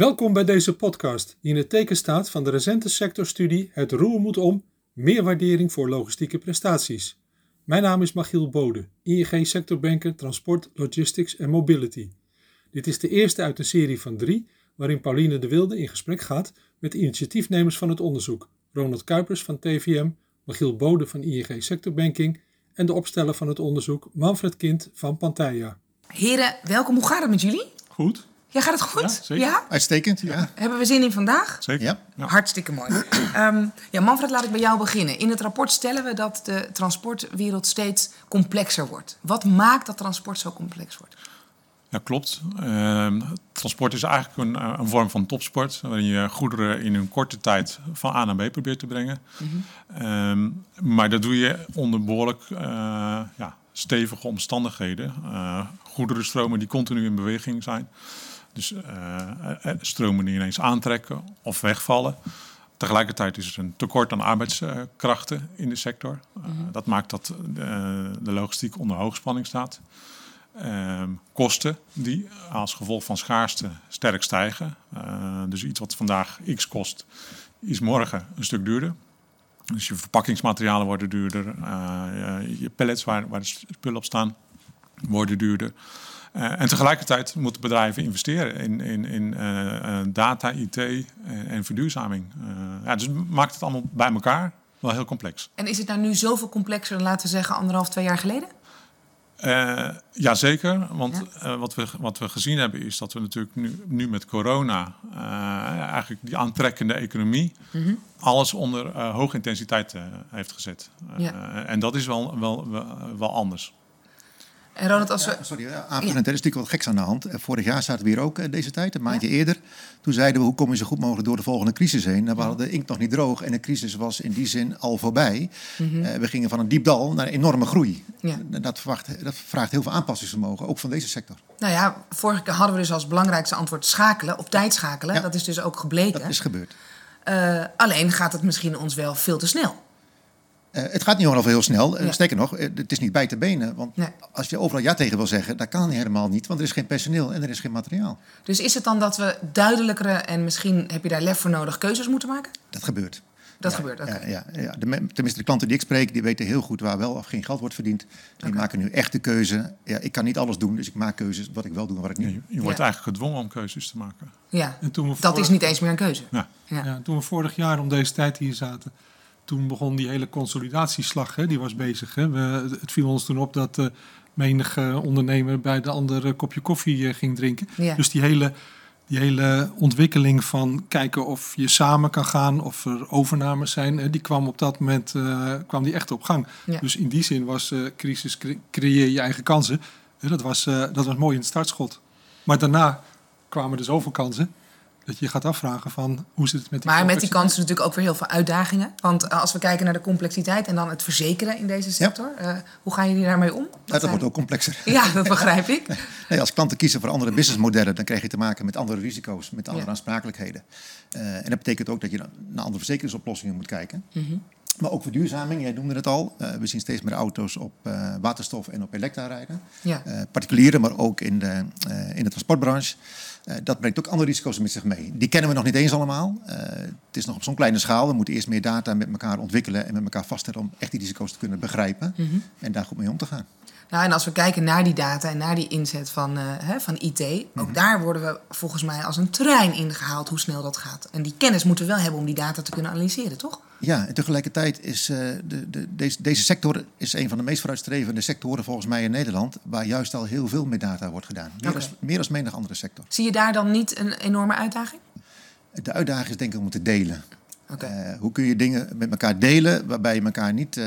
Welkom bij deze podcast, die in het teken staat van de recente sectorstudie Het roer moet om, meer waardering voor logistieke prestaties. Mijn naam is Machiel Bode, ING sectorbanker Transport, Logistics en Mobility. Dit is de eerste uit een serie van drie, waarin Pauline de Wilde in gesprek gaat met de initiatiefnemers van het onderzoek, Ronald Kuipers van TVM, Machiel Bode van ING sectorbanking en de opsteller van het onderzoek, Manfred Kind van Pantaya. Heren, welkom. Hoe gaat het met jullie? Goed. Ja, gaat het goed? Ja, zeker. Uitstekend, ja. Hebben we zin in vandaag? Zeker. Ja. Ja. Hartstikke mooi. Ehm, ja, Manfred, laat ik bij jou beginnen. In het rapport stellen we dat de transportwereld steeds complexer wordt. Wat maakt dat transport zo complex wordt? Ja, klopt. Ehm, transport is eigenlijk een, eh, een vorm van topsport, waarin je goederen in een korte tijd van A naar B probeert te brengen. Ehm, maar dat doe je onder behoorlijk eh, ja, stevige omstandigheden. Eh, goederenstromen die continu in beweging zijn. Dus eh, eh, stromen die ineens aantrekken of wegvallen. Tegelijkertijd is er een tekort aan arbeidskrachten in de sector. Eh, Dat maakt dat de, de logistiek onder hoogspanning staat. Ehm, kosten die als gevolg van schaarste sterk stijgen. Eh, dus iets wat vandaag x kost, is morgen een stuk duurder. Dus je verpakkingsmaterialen worden duurder. eh, je pallets waar, waar de spullen op staan worden duurder. Eh, en tegelijkertijd moeten bedrijven investeren in, in, in eh, eh, data, IT en, en verduurzaming. Ja, dus maakt het allemaal bij elkaar wel heel complex. En is het nou nu zoveel complexer dan, laten we zeggen, anderhalf, twee jaar geleden? Eh jazeker, want wat, we, wat we gezien hebben is dat we natuurlijk nu, nu met corona eigenlijk die aantrekkende economie alles onder hoge intensiteit heeft gezet. Ja. en dat is wel, wel, wel, wel anders. En Ronald, als we... Sorry, ja, aanvullend, er is natuurlijk wat geks aan de hand. Eh, Vorig jaar zaten we hier ook eh, deze tijd, een maandje eerder. Toen zeiden we, hoe kom je zo goed mogelijk door de volgende crisis heen? Nou, we hadden de inkt nog niet droog en de crisis was in die zin al voorbij. Eh, we gingen van een diep dal naar een enorme groei. Ja. Dat, verwacht, dat vraagt heel veel aanpassingsvermogen, ook van deze sector. Nou ja, vorige keer hadden we dus als belangrijkste antwoord schakelen, op tijd schakelen. Ja. Dat is dus ook gebleken. Dat is gebeurd. Alleen gaat het misschien ons wel veel te snel. Eh, het gaat niet gewoon heel snel. Eh, Ja. Sterker nog, eh, het is niet bij te benen. Want Nee. als je overal ja tegen wil zeggen, dat kan helemaal niet. Want er is geen personeel en er is geen materiaal. Dus is het dan dat we duidelijkere en misschien heb je daar lef voor nodig keuzes moeten maken? Dat gebeurt. Dat Ja, gebeurt. Ja, ja, ja. De, me- tenminste, de klanten die ik spreek, die weten heel goed waar wel of geen geld wordt verdiend. Die maken nu echt de keuze. Ja, ik kan niet alles doen, dus ik maak keuzes wat ik wel doe en wat ik niet Je, doe. je wordt Ja. eigenlijk gedwongen om keuzes te maken. Ja, En toen we dat vorig- is niet eens meer een keuze. Ja. Ja. Ja, toen we vorig jaar om deze tijd hier zaten, toen begon die hele consolidatieslag, hè, die was bezig. Hè. We, het viel ons toen op dat eh menige ondernemer bij de andere een kopje koffie eh, ging drinken. Ja. Dus die hele, die hele ontwikkeling van kijken of je samen kan gaan, of er overnames zijn, hè, die kwam op dat moment eh, kwam die echt op gang. Ja. Dus in die zin was eh, crisis cre- creëer je eigen kansen. Dat, was, eh, dat was mooi in het startschot. Maar daarna kwamen er zoveel kansen. Dat je gaat afvragen van hoe zit het met die Maar met die kansen natuurlijk ook weer heel veel uitdagingen. Want eh, als we kijken naar de complexiteit en dan het verzekeren in deze sector, eh, hoe gaan jullie daarmee om? Ja, dat zijn- wordt ook complexer. Ja, dat begrijp ik. Nee, als klanten kiezen voor andere businessmodellen, dan krijg je te maken met andere risico's, met andere Ja. aansprakelijkheden. Eh, en dat betekent ook dat je naar andere verzekeringsoplossingen moet kijken. Mhm. Maar ook verduurzaming, jij noemde het al. Eh, we zien steeds meer auto's op eh, waterstof en op elektra rijden. Ja. Eh, particulieren, maar ook in de, in de transportbranche. Dat brengt ook andere risico's met zich mee. Die kennen we nog niet eens allemaal. Het is nog op zo'n kleine schaal. We moeten eerst meer data met elkaar ontwikkelen en met elkaar vaststellen om echt die risico's te kunnen begrijpen Mhm. en daar goed mee om te gaan. Nou, en als we kijken naar die data en naar die inzet van, eh, hè, van IT, ook daar worden we volgens mij als een trein ingehaald hoe snel dat gaat. En die kennis moeten we wel hebben om die data te kunnen analyseren, toch? Ja, en tegelijkertijd is eh, de, de, deze, deze sector is een van de meest vooruitstrevende sectoren volgens mij in Nederland, waar juist al heel veel met data wordt gedaan. Meer, als, meer als menig andere sector. Zie je daar dan niet een enorme uitdaging? De uitdaging is denk ik om te delen. Eh, hoe kun je dingen met elkaar delen waarbij je elkaar niet eh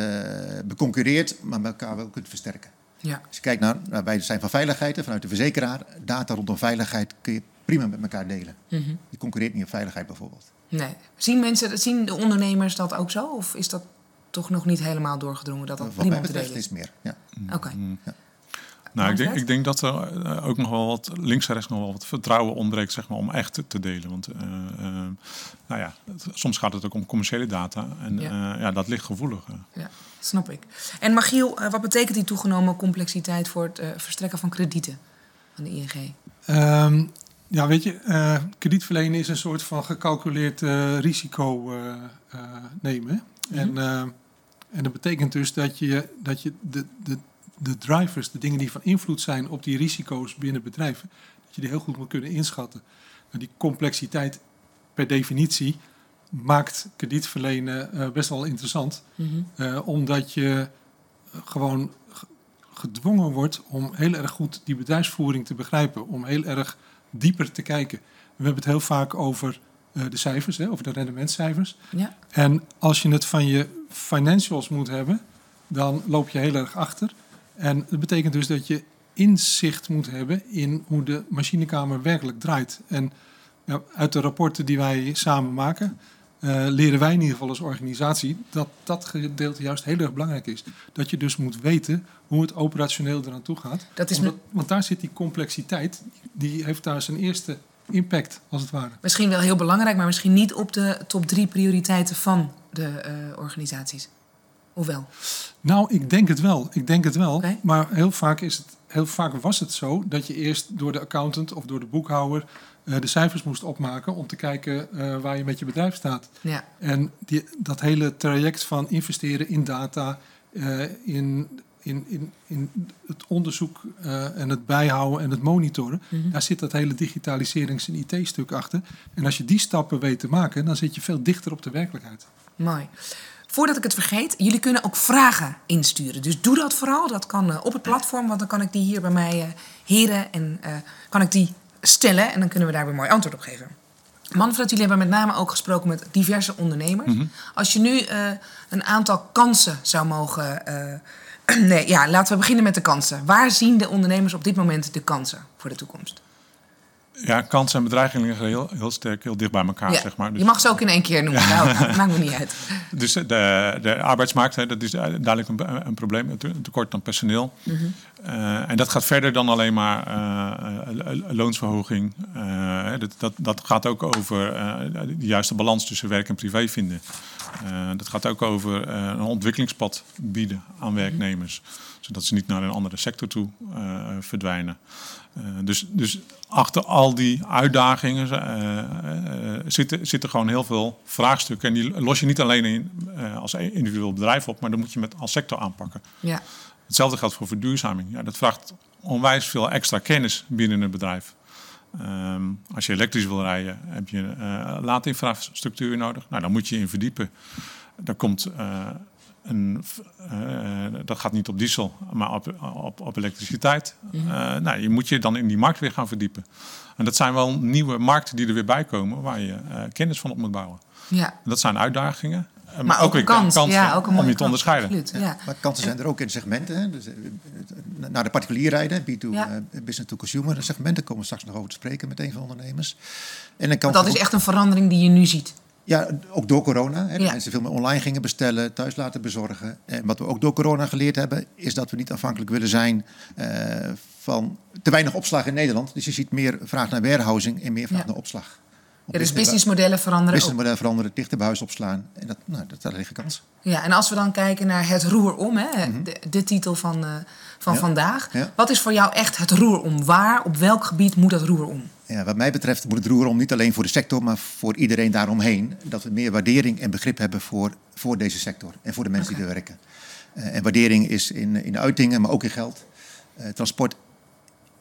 beconcurreert, maar elkaar wel kunt versterken. Ja. Als je kijkt naar, nou, wij zijn van veiligheid, vanuit de verzekeraar, data rondom veiligheid kun je prima met elkaar delen. Mhm. Je concurreert niet op veiligheid bijvoorbeeld. Nee. Zien mensen, zien de ondernemers dat ook zo? Of is dat toch nog niet helemaal doorgedrongen dat dat Wat prima mij te betreft delen is? is meer. Ja. Oké. Nou, ik denk, ik denk dat er eh, ook nog wel wat links en rechts nog wel wat vertrouwen ontbreekt zeg maar, om echt te, delen. Want eh, eh, nou ja, het- soms gaat het ook om commerciële data. En Ja. ja, ja dat ligt gevoelig. Ja, snap ik. En Magiel, wat betekent die toegenomen complexiteit voor het verstrekken van kredieten aan de ING? Ehm, Ja, weet je, uh, kredietverlenen is een soort van gecalculeerd uh, risico uh, nemen. Mm -hmm. en, en dat betekent dus dat je, dat je de, de, de drivers, de dingen die van invloed zijn op die risico's binnen bedrijven, dat je die heel goed moet kunnen inschatten. Nou, die complexiteit per definitie maakt kredietverlenen best wel interessant. Mm -hmm. omdat je gewoon gedwongen wordt om heel erg goed die bedrijfsvoering te begrijpen. Om heel erg dieper te kijken. We hebben het heel vaak over uh, de cijfers, hè, over de rendementscijfers. Ja. En als je het van je financials moet hebben, dan loop je heel erg achter. En dat betekent dus dat je inzicht moet hebben in hoe de machinekamer werkelijk draait. En ja, uit de rapporten die wij samen maken, uh, leren wij in ieder geval als organisatie dat dat gedeelte juist heel erg belangrijk is. Dat je dus moet weten hoe het operationeel eraan toe gaat. Dat is Omdat, want daar zit die complexiteit, die heeft daar zijn eerste impact, als het ware. Misschien wel heel belangrijk, maar misschien niet op de top drie prioriteiten van de uh, organisaties. Hoewel? Nou, ik denk het wel. Ik denk het wel. Okay. Maar heel vaak, is het, heel vaak was het zo dat je eerst door de accountant of door de boekhouder uh, de cijfers moest opmaken om te kijken uh, waar je met je bedrijf staat. Ja. En die, dat hele traject van investeren in data, uh, in, in, in, in het onderzoek en het bijhouden en het monitoren, mm -hmm. daar zit dat hele digitaliserings- en IT-stuk achter. En als je die stappen weet te maken, dan zit je veel dichter op de werkelijkheid. Mooi. Voordat ik het vergeet, jullie kunnen ook vragen insturen. Dus doe dat vooral. Dat kan op het platform, want dan kan ik die hier bij mij heren en kan ik die stellen en dan kunnen we daar weer mooi antwoord op geven. Manfred, jullie hebben met name ook gesproken met diverse ondernemers. Mm -hmm. Als je nu uh, een aantal kansen zou mogen. Uh, nee, ja, laten we beginnen met de kansen. Waar zien de ondernemers op dit moment de kansen voor de toekomst? Ja, kansen en bedreigingen liggen heel, heel sterk, heel dicht bij elkaar, ja, zeg maar. Dus, je mag ze ook in één keer noemen, nou, maakt me niet uit. Dus de, de arbeidsmarkt, hè, dat is duidelijk een, een probleem, een tekort aan personeel. Mm -hmm. uh, en dat gaat verder dan alleen maar uh, loonsverhoging. Uh, dat, dat, dat, gaat ook over de juiste balans tussen werk en privé vinden. Dat gaat ook over een ontwikkelingspad bieden aan werknemers. Mm -hmm. Zodat ze niet naar een andere sector toe verdwijnen. Uh, dus, dus achter al die uitdagingen zitten, zitten gewoon heel veel vraagstukken. En die los je niet alleen in, als individueel bedrijf op, maar dan moet je met als sector aanpakken. Ja. Hetzelfde geldt voor verduurzaming. Ja, dat vraagt onwijs veel extra kennis binnen een bedrijf. Um, als je elektrisch wil rijden, heb je laadinfrastructuur nodig. Nou, dan moet je in verdiepen. Daar komt een, uh, dat gaat niet op diesel, maar op, op, op elektriciteit. Mm -hmm. uh, nou, je moet je dan in die markt weer gaan verdiepen. En dat zijn wel nieuwe markten die er weer bij komen, waar je uh, kennis van op moet bouwen. Ja. Dat zijn uitdagingen. Maar, maar ook, ook, weer kans, kansen ja, ook om je te onderscheiden. Absoluut, ja. Maar kansen zijn er ook in segmenten. Hè? Dus, naar de particulier rijden, B2 business to consumer segmenten, komen we straks nog over te spreken met een van de ondernemers. En dan kan dat is echt een verandering die je nu ziet. Ja, ook door corona. Hè, ja. Mensen veel meer online gingen bestellen, thuis laten bezorgen. En wat we ook door corona geleerd hebben, is dat we niet afhankelijk willen zijn uh, van te weinig opslag in Nederland. Dus je ziet meer vraag naar warehousing en meer vraag ja. naar opslag. Ja, dus businessmodellen veranderen Businessmodellen veranderen, dichter bij huis opslaan. En dat, nou, dat, daar liggen kansen. Ja, en als we dan kijken naar het roer om, hè, mm -hmm. de, de, titel van, uh, van ja. vandaag. Ja. Wat is voor jou echt het roer om? Waar, op welk gebied moet dat roer om? Ja, wat mij betreft moet het roer om niet alleen voor de sector, maar voor iedereen daaromheen. Dat we meer waardering en begrip hebben voor, voor deze sector en voor de mensen okay. die er werken. Uh, en waardering is in, in uitingen, maar ook in geld. Uh, transport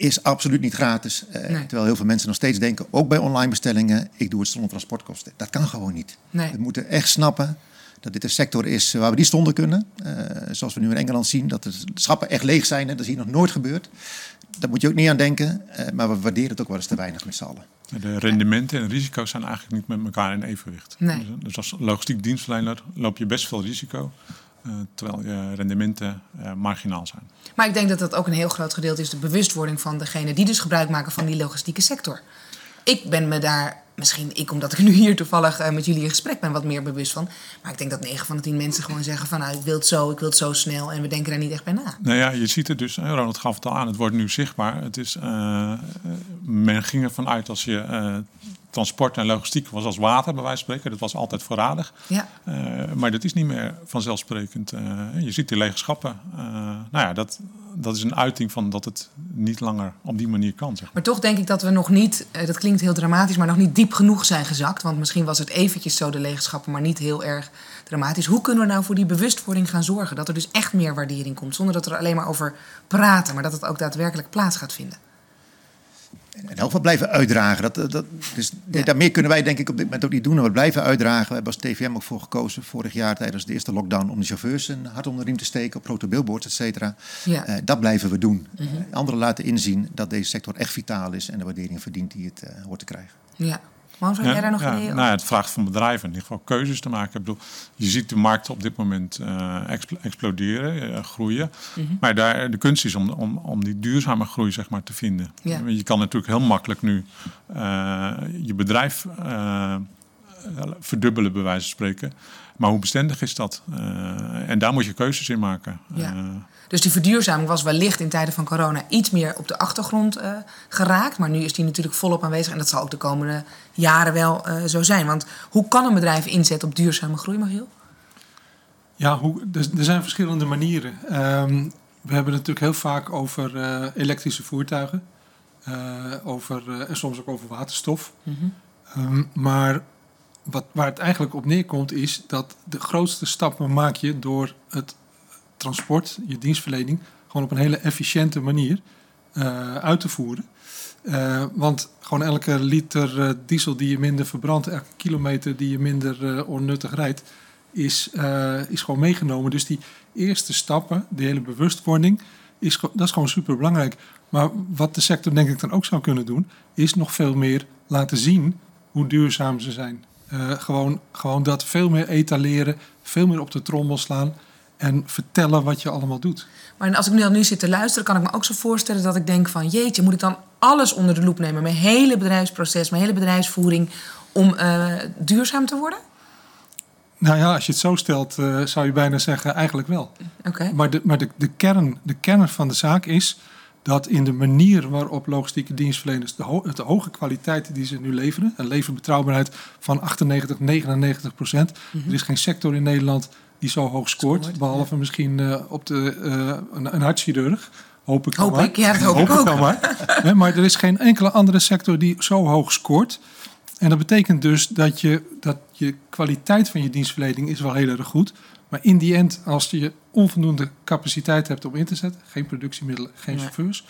is absoluut niet gratis. Uh, nee. Terwijl heel veel mensen nog steeds denken, ook bij online bestellingen, ik doe het zonder transportkosten. Dat kan gewoon niet. Nee. We moeten echt snappen dat dit een sector is waar we die stonden kunnen. Uh, zoals we nu in Engeland zien, dat de schappen echt leeg zijn. En dat is hier nog nooit gebeurd. Daar moet je ook niet aan denken. Uh, maar we waarderen het ook wel eens te weinig met z'n allen. De rendementen en risico's zijn eigenlijk niet met elkaar in evenwicht. Nee. Dus, dus, als logistiek dienstverlener loop je best veel risico. Uh, terwijl je rendementen uh, marginaal zijn. Maar ik denk dat dat ook een heel groot gedeelte is, de bewustwording van degene die dus gebruik maken van die logistieke sector. Ik ben me daar misschien ik, omdat ik nu hier toevallig met jullie in gesprek ben, wat meer bewust van. Maar ik denk dat 9 van de 10 mensen gewoon zeggen van nou, ik wil het zo, ik wil het zo snel. En we denken daar niet echt bij na. Nou ja, je ziet het dus, Ronald gaf het al aan, het wordt nu zichtbaar. Het is, uh, men ging ervan uit als je uh, transport en logistiek was als water, bij wijze van spreken. Dat was altijd voorradig. Ja. maar dat is niet meer vanzelfsprekend. je ziet die lege schappen. nou ja, dat, dat is een uiting van dat het niet langer op die manier kan. Zeg maar. Maar toch denk ik dat we nog niet, eh, dat klinkt heel dramatisch, maar nog niet diep genoeg zijn gezakt. Want misschien was het eventjes zo de legenschappen, maar niet heel erg dramatisch. Hoe kunnen we nou voor die bewustwording gaan zorgen? Dat er dus echt meer waardering komt. Zonder dat we er alleen maar over praten, maar dat het ook daadwerkelijk plaats gaat vinden. Elk geval blijven uitdragen. Dat, dat, dus Ja. Daarmee kunnen wij denk ik op dit moment ook niet doen. En we blijven uitdragen. We hebben als TVM ook voor gekozen vorig jaar tijdens de eerste lockdown... om de chauffeurs een hart onder de riem te steken op grote billboards, et cetera. Ja. Eh, dat blijven we doen. Eh, anderen laten inzien dat deze sector echt vitaal is... en de waardering verdient die het eh, hoort te krijgen. Ja. Manfred, jij daar nog ja, nou ja, het vraagt van bedrijven in ieder geval keuzes te maken. Ik bedoel, je ziet de markt op dit moment eh, expl- exploderen, eh, groeien. Mhm. Maar daar, de kunst is om, om, om die duurzame groei zeg maar, te vinden. Ja. Je kan natuurlijk heel makkelijk nu eh, je bedrijf verdubbelen, bij wijze van spreken. Maar hoe bestendig is dat? Eh, en daar moet je keuzes in maken. Ja. Eh, Dus die verduurzaming was wellicht in tijden van corona iets meer op de achtergrond eh, geraakt. Maar nu is die natuurlijk volop aanwezig. En dat zal ook de komende jaren wel eh, zo zijn. Want hoe kan een bedrijf inzetten op duurzame groei, Magiel? Ja, hoe, er, er zijn verschillende manieren. Ehm, we hebben het natuurlijk heel vaak over eh, elektrische voertuigen. eh, over, eh, en soms ook over waterstof. Ehm, maar wat, waar het eigenlijk op neerkomt is dat de grootste stappen maak je door het transport, je dienstverlening, gewoon op een hele efficiënte manier eh, uit te voeren. Eh, want gewoon elke liter eh, diesel die je minder verbrandt, elke kilometer die je minder onnuttig rijdt, is, is gewoon meegenomen. Dus die eerste stappen, die hele bewustwording, is, dat is gewoon super belangrijk. Maar wat de sector denk ik dan ook zou kunnen doen, is nog veel meer laten zien hoe duurzaam ze zijn. Eh, gewoon, gewoon dat veel meer etaleren, veel meer op de trommel slaan en vertellen wat je allemaal doet. Maar als ik nu dan nu zit te luisteren, kan ik me ook zo voorstellen dat ik denk van... jeetje, moet ik dan alles onder de loep nemen? Mijn hele bedrijfsproces, mijn hele bedrijfsvoering... om eh, duurzaam te worden? Nou ja, als je het zo stelt, eh, zou je bijna zeggen eigenlijk wel. Oké. Maar, de, maar de, de, kern, de kern van de zaak is dat in de manier waarop logistieke dienstverleners de, ho- de hoge kwaliteit die ze nu leveren, een leverbetrouwbaarheid van 98, 99 procent. Er is geen sector in Nederland die zo hoog scoort, Scoort, behalve misschien eh, op de, eh, een, een hartchirurg. Hoop ik Hoop maar. ik, ja, dat hoop ik ook. dan maar. Maar er is geen enkele andere sector die zo hoog scoort. En dat betekent dus dat je, dat je kwaliteit van je dienstverlening is wel heel erg goed. Maar in die end, als je onvoldoende capaciteit hebt om in te zetten, geen productiemiddelen, geen Nee. chauffeurs,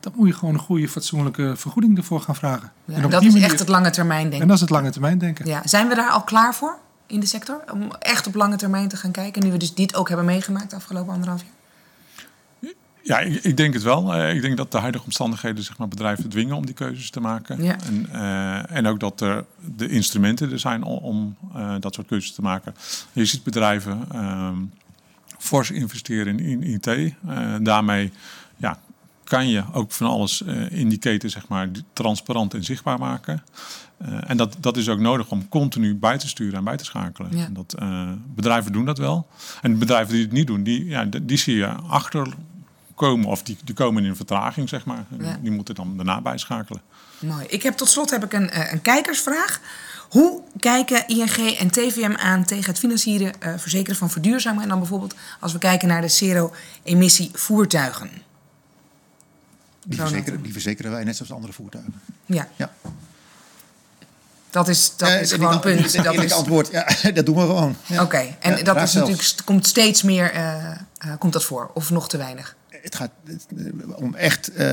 dan moet je gewoon een goede, fatsoenlijke vergoeding ervoor gaan vragen. Ja, en, dat is manier- echt het lange termijn en denken. dat is het lange termijn denken. Ja. Zijn we daar al klaar voor in de sector? Om echt op lange termijn te gaan kijken... nu we dus dit ook hebben meegemaakt de afgelopen anderhalf jaar? Ja, ik, ik denk het wel. Eh, ik denk dat de huidige omstandigheden zeg maar, bedrijven dwingen om die keuzes te maken. Ja. En, eh, en ook dat er de instrumenten er zijn om, om eh, dat soort keuzes te maken. Je ziet bedrijven ehm, fors investeren in, in IT. Daarmee ja, kan je ook van alles in die keten zeg maar, transparant en zichtbaar maken. En dat, dat is ook nodig om continu bij te sturen en bij te schakelen. Ja. En Dat, bedrijven doen dat wel. En bedrijven die het niet doen, die, ja, die zie je achter komen of die, die komen in een vertraging, zeg maar. Ja. Die moeten dan daarna bijschakelen. Mooi. Ik heb tot slot heb ik een, eh, een kijkersvraag. Hoe kijken ING en TVM aan tegen het financieren, eh, verzekeren van verduurzamen? En dan bijvoorbeeld als we kijken naar de zero-emissie voertuigen. Die verzekeren, die verzekeren wij net zoals andere voertuigen. Ja, Ja. dat is, dat Eh, is gewoon een punt. dat Dat eerlijke is, antwoord, ja, dat doen we gewoon. Ja. Oké, en Ja, dat is natuurlijk, komt steeds meer eh, eh, komt dat voor, of nog te weinig? Het gaat eh, om echt. eh,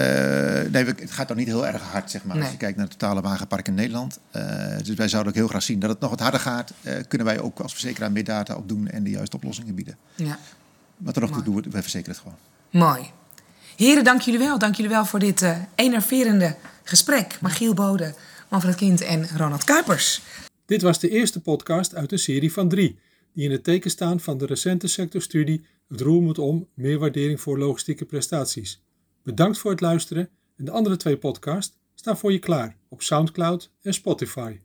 nee, het gaat nog niet heel erg hard, zeg maar. Nee. Als je kijkt naar het totale wagenpark in Nederland. Eh, dus wij zouden ook heel graag zien dat het nog wat harder gaat. Eh, kunnen wij ook als verzekeraar meer data opdoen en de juiste oplossingen bieden. Ja. Maar tot nog doen we wij verzekeren het gewoon. Mooi. Heren, dank jullie wel. Dank jullie wel voor dit eh enerverende gesprek. Magiel Bode, Manfred Kind en Ronald Kuipers. Dit was de eerste podcast uit een serie van drie, die in het teken staan van de recente sectorstudie Het roer moet om, meer waardering voor logistieke prestaties. Bedankt voor het luisteren en de andere twee podcasts staan voor je klaar op SoundCloud en Spotify.